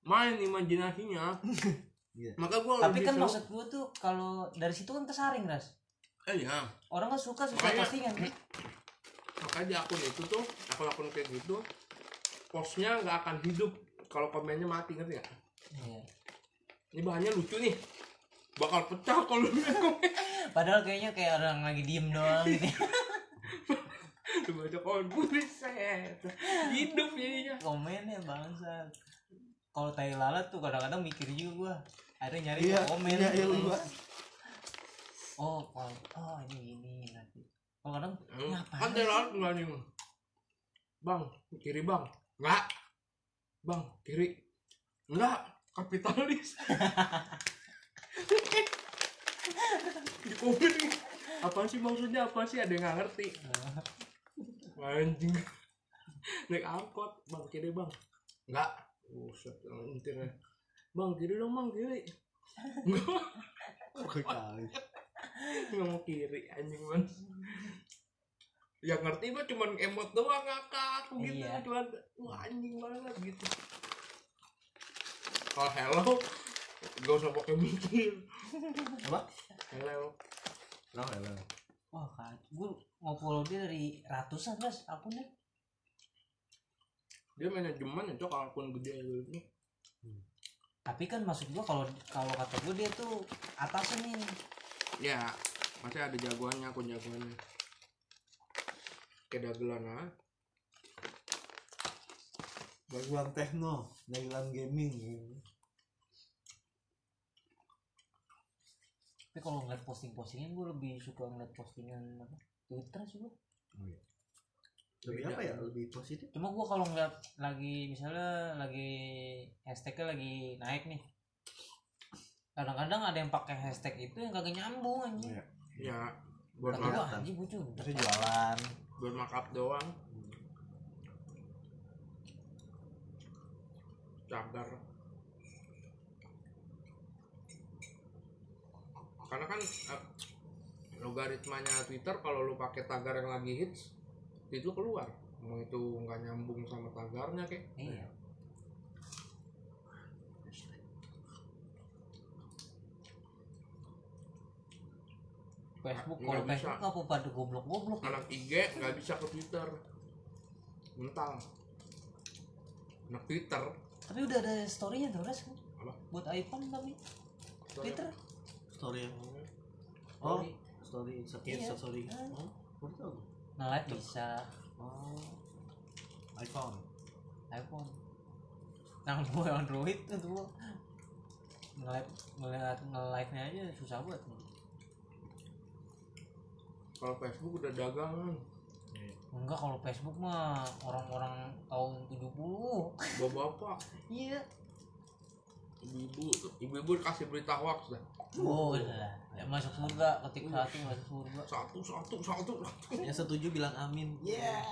main imajinasinya. Iya. maka gua tapi kan maksud gue tuh kalau dari situ kan kesaring ras. Eh ya orang kan suka suka Makanya- postingan. Kan makanya di akun itu tuh akun-akun kayak gitu postnya nggak akan hidup kalau komennya mati ngerti nggak? Iya. ini bahannya lucu nih bakal pecah kalau komen padahal kayaknya kayak orang lagi diem doang gitu. Lu baca komen buset. Hidup jadinya. Komennya bangsa kalau tai lalat tuh kadang-kadang mikir juga gua. Akhirnya nyari Iya, komen iya, iya, gua. oh kalau oh ini ini nanti. Kalau kadang Hmm, ngapain kan dari lalat nggak nih bang kiri bang. Nggak. Bang kiri. Nggak. Kapitalis di komen. Apa sih maksudnya? Apa sih? Ada yang nggak ngerti. Anjing. Naik angkot. Bang kiri bang. Nggak. Buset nyetir bang kiri dong bang kiri. Kali? Nggak mau kiri anjing man yang ngerti mah cuman emot doang ngakak gitu. Iya. cuman wah anjing banget gitu. Kalau hello gak usah pakai mikir. Apa? Hello. Oh hello? Wah kan. Gue mau follow dia dari ratusan guys akunnya dia manajemen ya cok akun gede gitu. Tapi kan maksud gua kalau kalau kata gue dia tuh atasnya nih. Ya masih ada jagoannya akun jagoannya. Kayak dagelan ah dagelan techno dagelan gaming tapi kalau ngeliat posting-postingan gue lebih suka ngeliat postingan apa? Twitter sih gue lebih Beda. apa ya? lebih positif? Cuma gue kalau ngeliat lagi misalnya lagi hashtagnya lagi naik nih. Kadang-kadang ada yang pakai hashtag itu yang kagak nyambung aja Iya. ya buat kata kelihatan. anjing gue juga terus jualan. Buat markup doang. Cagar karena kan eh, logaritmanya Twitter kalau lu pakai tagar yang lagi hits itu keluar. Mau itu nggak nyambung sama tagarnya kayak. Iya. Facebook kalau Nggak bisa. Facebook apa pada goblok-goblok? Anak IG nggak bisa ke Twitter. Mental. Anak Twitter. Tapi udah ada storynya tuh res. Apa? buat iPhone tapi. Twitter story. Yang oh Story. story. Setiap Iya. story oh baru tahu nge-live bisa. Oh. iPhone. iPhone. Yang gue Android tuh tuh. Nge-live ngeliat nge-live nya aja susah banget kalau Facebook udah dagangan enggak kalau Facebook mah orang-orang tahun 70 bapak-bapak iya ibu-ibu ibu-ibu kasih berita hoax dah. Oh lah ya masuk surga ketik satu masuk surga. Satu satu satu yang setuju bilang amin. Yeah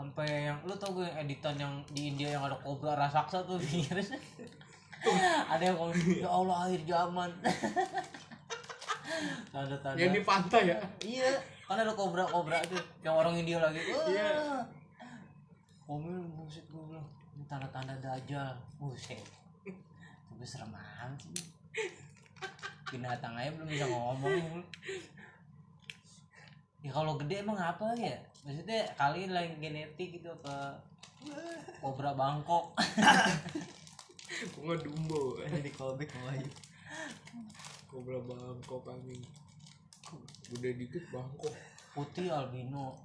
sampai yang lu tau gue yang editan yang di India yang ada kobra raksasa tuh? Pinggirnya ada yang kalau ya Allah akhir zaman. Tanda-tanda. Yang di pantai ya? Iya. Kan ada kobra kobra tuh yang orang India lagi. Wah. Iya. Komil buset gue bilang ini tanda-tanda dajjal. Buset tapi serem amat sih. Binatang aja belum bisa ngomong. Ya kalau gede emang apa ya? Maksudnya kali ini lain genetik gitu apa? Kobra Bangkok. Bunga dumbo. Jadi callback mulai kobra bangkok kambing gede dikit bangkok. Putih albino.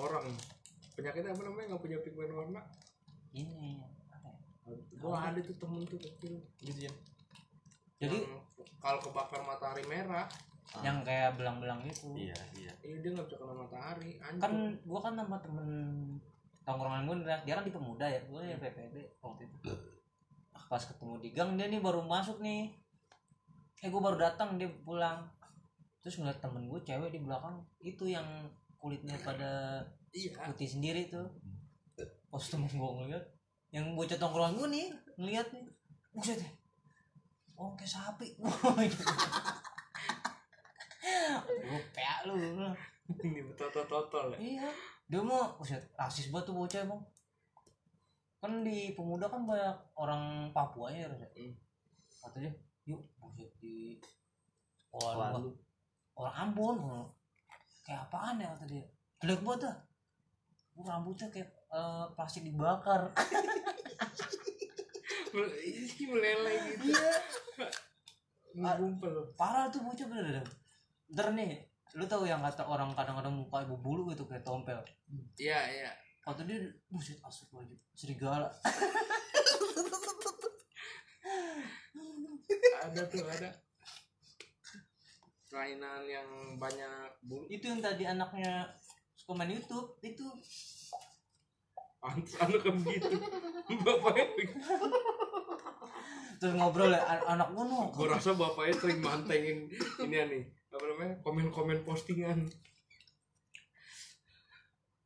Orang. Penyakitnya apa namanya? Nggak punya pigmen warna? Ini? Gua ada tuh temen tuh kecil. Gitu ya. Jadi kalau kebakar matahari merah. Yang kayak belang-belang gitu. Iya iya. Iya dia nggak bisa kena matahari kan anjing gua kan sama temen tongkrongan gue dia kan di pemuda ya gue ya PPD waktu itu. Pas ketemu di gang dia nih baru masuk nih. Eh gue baru datang dia pulang. Terus ngeliat temen gue cewek di belakang itu yang kulitnya pada iya. putih sendiri tuh. Pas temen gue ngeliat yang bocah tongkrongan gue nih ngeliat nih buset deh oh kayak sapi gue pea lu ini betul total ya Iya, dia mau buset rasis banget tuh bocah emang. Kan di pemuda kan banyak orang Papua ya, Ros, ya? Hmm. Kata dia, yuk buset di orang, lu. orang Ambon. Kayak apaan ya kata dia. Jelek banget dah. Rambutnya kayak eh, plastik dibakar. Ini meleleh gitu iya. ngumpul Parah tuh bocah bener dah. Ntar nih, lu tahu yang kata orang kadang-kadang muka ibu bulu gitu kayak tompel. iya iya Kata dia, buset asuk wajib serigala. ada tuh ada kelainan yang banyak bulu itu yang tadi anaknya suka main YouTube itu pantas anak kan gitu bapaknya terus ngobrol ya an- anak gua no. Gue rasa bapaknya sering mantengin ini nih apa namanya komen-komen postingan.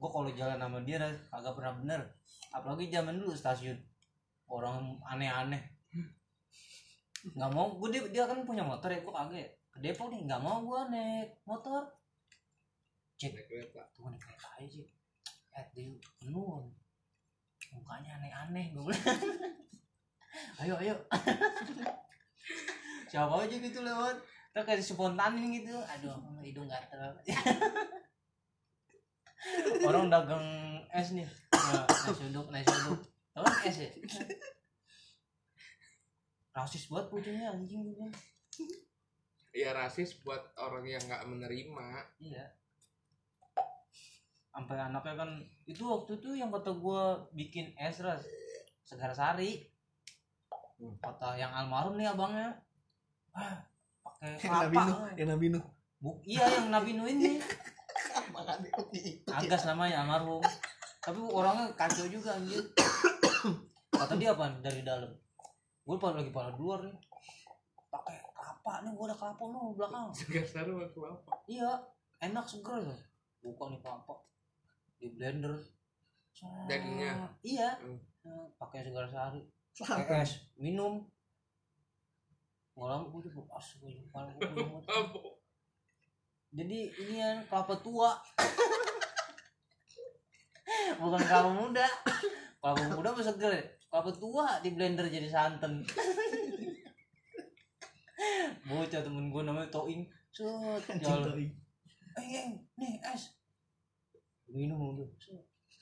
Gua kalau jalan sama dia agak pernah bener. Apalagi zaman dulu stasiun orang aneh-aneh. Nggak mau gue dia, dia kan punya motor ya gue kagak ya. ke Depok nih nggak mau gue naik motor. Kereta. tuh naik kereta aja sih eh dia penuh mukanya aneh-aneh gue bilang. Ayo ayo. Siapa aja gitu lewat. Terus kayak spontanin gitu. Aduh hidung gatel orang dagang es nih. Nah, nasi uduk nasi uduk. Tau es ya? Rasis banget pucungnya anjing gitu ya rasis buat orang yang nggak menerima. Iya sampai anaknya kan itu waktu itu yang kata gua bikin es ras. Segar sari. Kata yang almarhum nih abangnya. Ah pakai kelapa yang Nabinu Bu, iya yang Nabinu ini. Makanya Agas namanya almarhum. Tapi orangnya kacau juga anjir. Kata dia apa dari dalam. Gue pada lagi pada luar nih. Pakai kelapa nih gue ada kelapa nih belakang. Segar sari waktu apa iya enak seger. Ya buka nih kelapa di blender. Dagingnya? iya. Hmm. Eh, pakai segar sari pakai es minum. Nggak lama gue tuh gue kepala gue apa jadi ini yang kelapa tua. Bukan kelapa muda. Kelapa muda masih seger ya? kelapa tua di blender jadi santan. Bocah temen gue namanya Toing set jalan. Eh eh, nih es minum dulu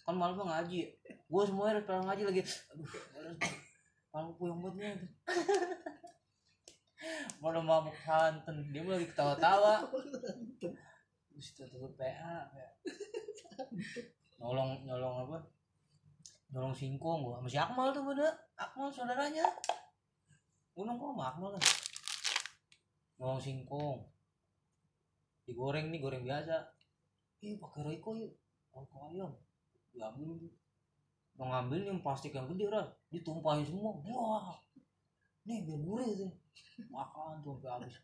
kan malam ngaji. Gue semuanya harus ngaji lagi. Aduh kalau puyeng banget nih mau mabuk santan dia mah lagi ketawa-tawa. Terus tutup PA ya. nolong nolong apa? Nolong singkong gua. Sama si Akmal tuh bener. Akmal saudaranya. Gua nongkrong sama Akmal kan. Nolong singkong. Digoreng nih goreng biasa. Ih pakai Royco yuk Royco ayam diambil tuh mau ngambil yang plastik yang gede ras ditumpahin semua. Wah. Nih biar gurih tuh makan tuh sampai habis.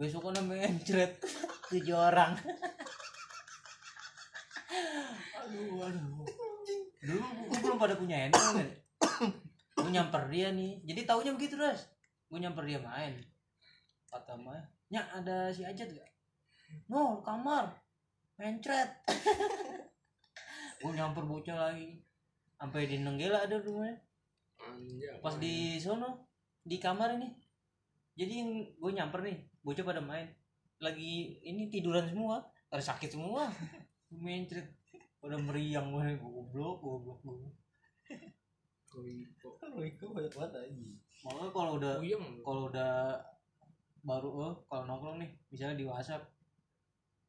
Besok kan mencret tujuh orang. Aduh aduh. Dulu gue belum pada punya handphone kan gue nyamper dia nih. Jadi taunya begitu ras gue nyamper dia main. Kata Maya nyak ada si Ajat gak no kamar. Mencret gue nyamper bocah lagi. Sampai di Nenggela ada rumahnya. Anjay, pas di sono di kamar ini. Jadi yang gue nyamper nih bocah pada main. Lagi ini tiduran semua pada sakit semua. Mencret. Pada meriang gue goblok goblok goblok. Royco. Royco banyak banget aja makanya kalau udah Puyeng. kalau udah baru eh, kalau nongkrong nih misalnya di WhatsApp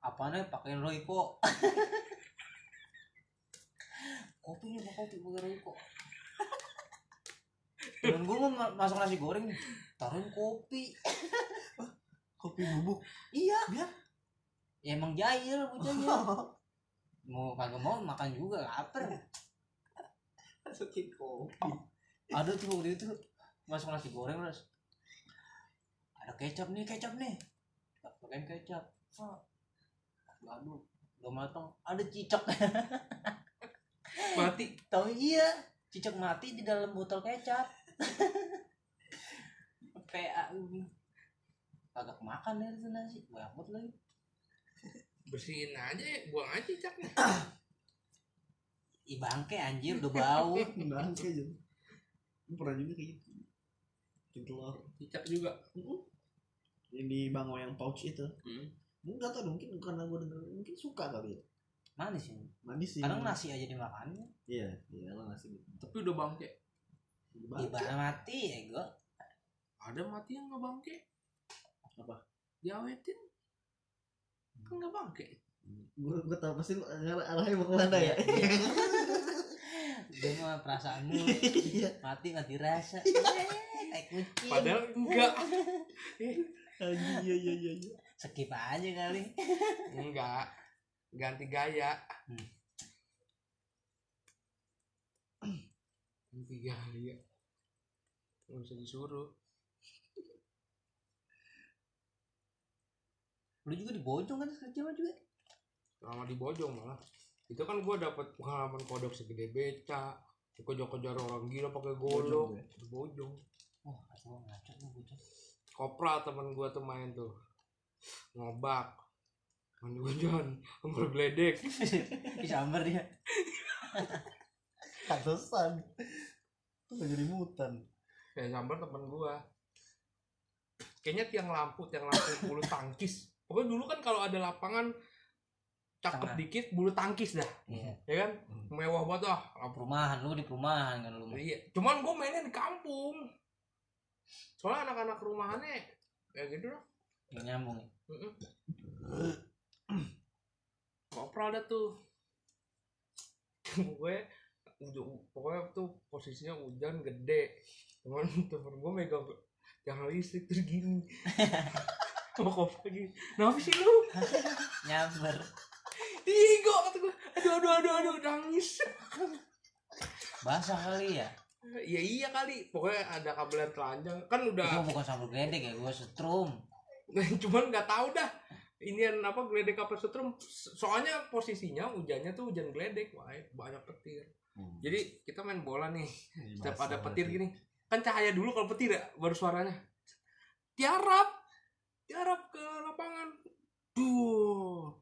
apanya pakein Royco kopi nih mau kopi pakai Royco dan gue mau ma- masak nasi goreng nih. Taruhin kopi. Kopi bubuk? Iya. Biar? Ya emang jahil bocahnya mau kagak mau makan juga lapar. Masukin kopi. Ada tuh waktu itu masuk nasi goreng mas ada kecap nih kecap nih. Pakai kecap. Aduh udah matang. Ada cicak Mati. tahu iya. Cicak mati di dalam botol kecap. PA ini kagak makan dari nasi banyak banget lagi. Bersihin aja ya, buang aja cicaknya. i bangke anjir. Udah bau. Bangke Gue pernah juga kayak gitu. Bikin telur Cicak juga. yang di bango yang pouch itu. Hmm. enggak tau mungkin karena gue denger mungkin suka kali ya manis ini manis sih kadang nasi aja dimakan iya iya lah nasi gitu Tapi udah bangke. Bangke. mati ya gue Ada mati yang nggak bangke. Apa? Diawetin. Kan nggak bangke. gue gue tau pasti arahnya mau ke mana ya dia mah perasaanmu iya mati mati rasa Eh, kayak kucing Padahal enggak. Iya iya iya iya skip aja kali Enggak. Ganti gaya. Hmm. Ganti gaya. Nggak bisa disuruh. lu juga di bojong kan kerja juga Selama di Bojong malah. Itu kan gua dapat pengalaman kodok segede beca. Kejar-kejar orang gila pakai golok. Bojong? Di Bojong. wah kacau ngaco tuh bocah kopra temen gua tuh main tuh ngobak hujan umur geledek disambar dia. Pantesan. Lu jadi mutan. ya sambar temen gua. Kayaknya tiang lampu tiang lampu bulu tangkis. Pokoknya dulu kan kalau ada lapangan cakep Tengah. dikit bulu tangkis dah. Iya. Ya kan? Mewah banget ah lampu. Perumahan lu di perumahan kan lu. Iya. Cuman gua mainnya di kampung. Soalnya anak-anak rumahannya ya gitu lah Nggak nyambung ya. Mm-mm. Kopral ada tuh. Gue pokoknya tuh posisinya hujan gede. Cuman temen gue megang yang listrik terus gini. Mau kopral gini kenapa sih lu? Nyamber. Igo kata gue aduh aduh aduh aduh nangis. Basah kali ya? Ya iya kali. Pokoknya ada kabelan telanjang. Kan udah bukan sambal geledek ya gue setrum. Cuman nggak tahu dah ini apa geledek apa setrum soalnya posisinya hujannya tuh hujan geledek wah banyak petir. Jadi kita main bola nih setiap ada petir gini. Kan cahaya dulu kalau petir ya baru suaranya. Tiarap tiarap ke lapangan. Duh.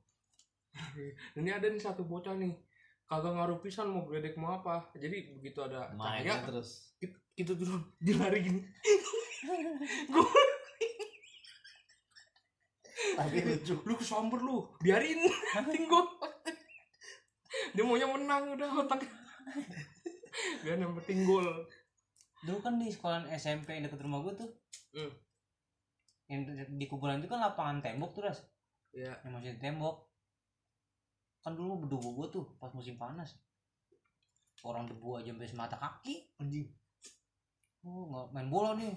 Ini ada nih satu bocah nih kagak ngaruh pisan mau geledek mau apa. Jadi begitu ada Main cahaya terus. kita, kita turun dia lari gini. Gue Tapi lucu. lu kesamber lu. Biarin. Tinggal dia maunya menang udah otak. Biar yang penting gol. Dulu kan di sekolah SMP yang deket rumah gue tuh Hmm. yang di, di kuburan itu kan lapangan tembok tuh ras. Ya yang masih tembok. Kan dulu berdebu gue tuh pas musim panas. Orang debu aja sampai semata kaki. Anjing. oh nggak main bola nih.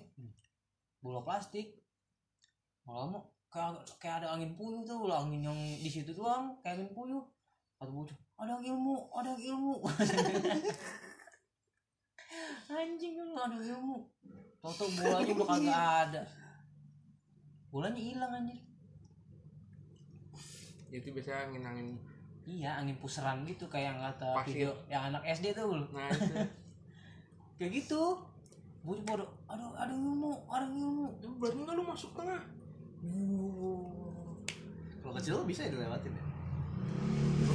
Bola plastik. Lama kayak kayak ada angin puyuh tuh lah angin yang di situ doang kayak angin puyuh. Kata bocah ada ilmu ada ilmu. Anjing lu ada ilmu. Toto bolanya udah kagak ada. Bolanya hilang anjir. Itu biasanya angin angin iya angin puseran gitu kayak yang kata Pasir. video yang anak SD tuh. Nah itu. Kayak gitu. Bocah pada aduh ada ilmu ada ilmu. Ya, berani nggak lu masuk tengah Kecil bisa ya dilewatin ya.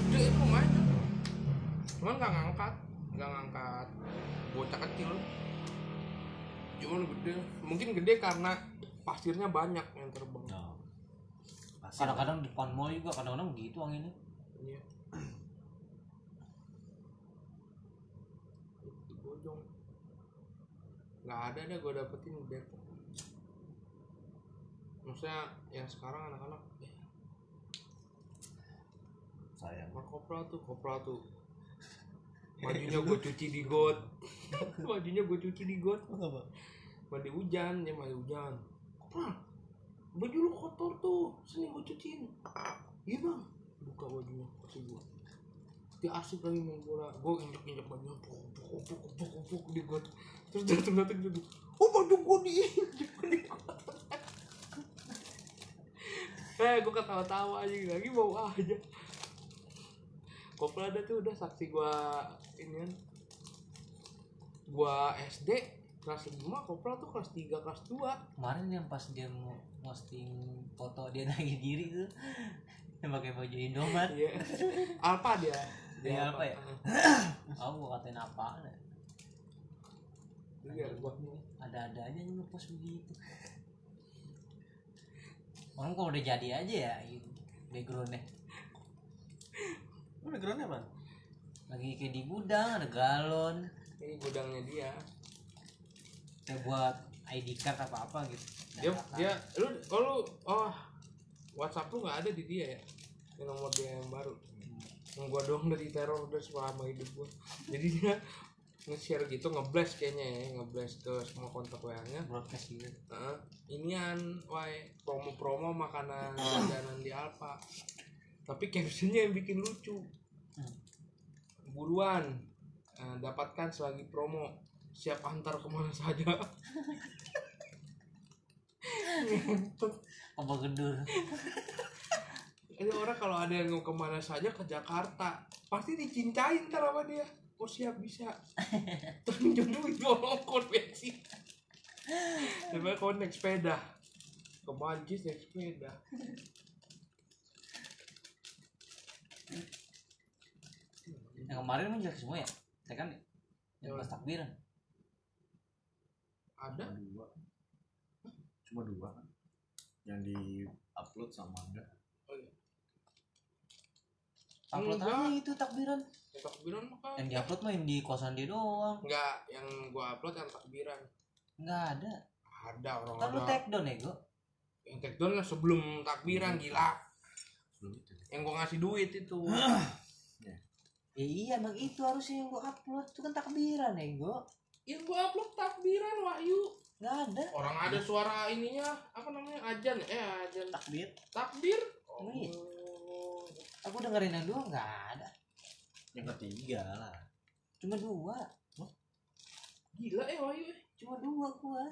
gede itu main cuman nggak ngangkat nggak ngangkat bocah kecil cuman gede mungkin gede karena pasirnya banyak yang terbang No. Pasti. kadang-kadang depan mall juga kadang-kadang gitu anginnya Iya. Di Bojong. Nggak ada deh gue dapetin di Depok. Maksudnya yang sekarang anak-anak eh, sayang. sama kopra tuh, kopra tuh. Bajunya gue cuci di got. Bajunya gue cuci di got. Apa? Mandi hujan, ya mandi hujan. Kopra, baju lu kotor tuh. Sini gue cuciin. Iya bang. Buka bajunya, kasih gue. Dia asik lagi main bola. Gue injek injek bajunya, puk puk puk puk di got. Terus datang datang gitu. Oh baju gue diinjek di got. Eh, gue ketawa-tawa aja lagi mau aja. Kopra ada tuh udah saksi gua ini kan. Gua SD kelas 5, Kopra tuh kelas 3, kelas 2. kemarin yang pas dia mau posting foto dia lagi diri tuh yang pakai baju Indomaret Iya. Alpa dia. Alpa ya? Heeh. aku gua katain apa Iya, gua ada-ada aja yang ngepost begitu orang kalau udah jadi aja ya gitu backgroundnya Lu backgroundnya apa? lagi kayak di gudang ada galon ini gudangnya dia. kayak buat ID card apa apa gitu Dia dia lu oh lu oh WhatsApp lu nggak ada di dia ya? Yang nomor dia yang baru. Yang gua doang dari teror udah selama hidup gua. Jadi dia nge-share gitu nge-blast kayaknya ya, nge-blast ke semua kontak WA-nya. broadcast gitu Heeh. inian, wae promo-promo makanan jajanan di Alfa. Tapi captionnya yang bikin lucu. Hmm. Buruan, eh, dapatkan selagi promo. Siap antar ke mana saja. Apa gedur Ini orang kalau ada yang mau ke mana saja ke Jakarta, pasti dicincain ntar sama dia. Oh siap bisa. Terus minjem duit bawa ongkos bensin. Coba kau naik sepeda. Ke Mancis naik sepeda. Yang kemarin emang jelek semua ya ya kan yang Yang pas takbiran Ada? cuma dua cuma dua kan yang di upload sama enggak Oh iya. upload Enggak. aja itu takbiran Yang takbiran mah kan. yang di upload mah yang di kosan dia doang Enggak, yang gua upload yang takbiran. nggak ada Ada orang kan lu take down ya gua Yang take down lah sebelum takbiran gila. belum itu Yang gua ngasih duit itu. ya iya emang itu harusnya yang gua upload itu kan takbiran ya gua yang gua upload takbiran Wahyu. nggak ada Orang ada suara ininya apa namanya ajan ya? Eh ajan takbir takbir. Oh, iya. Aku dengerin yang dua nggak ada yang ketiga lah cuma dua Gila eh Wahyu. eh. cuma dua gua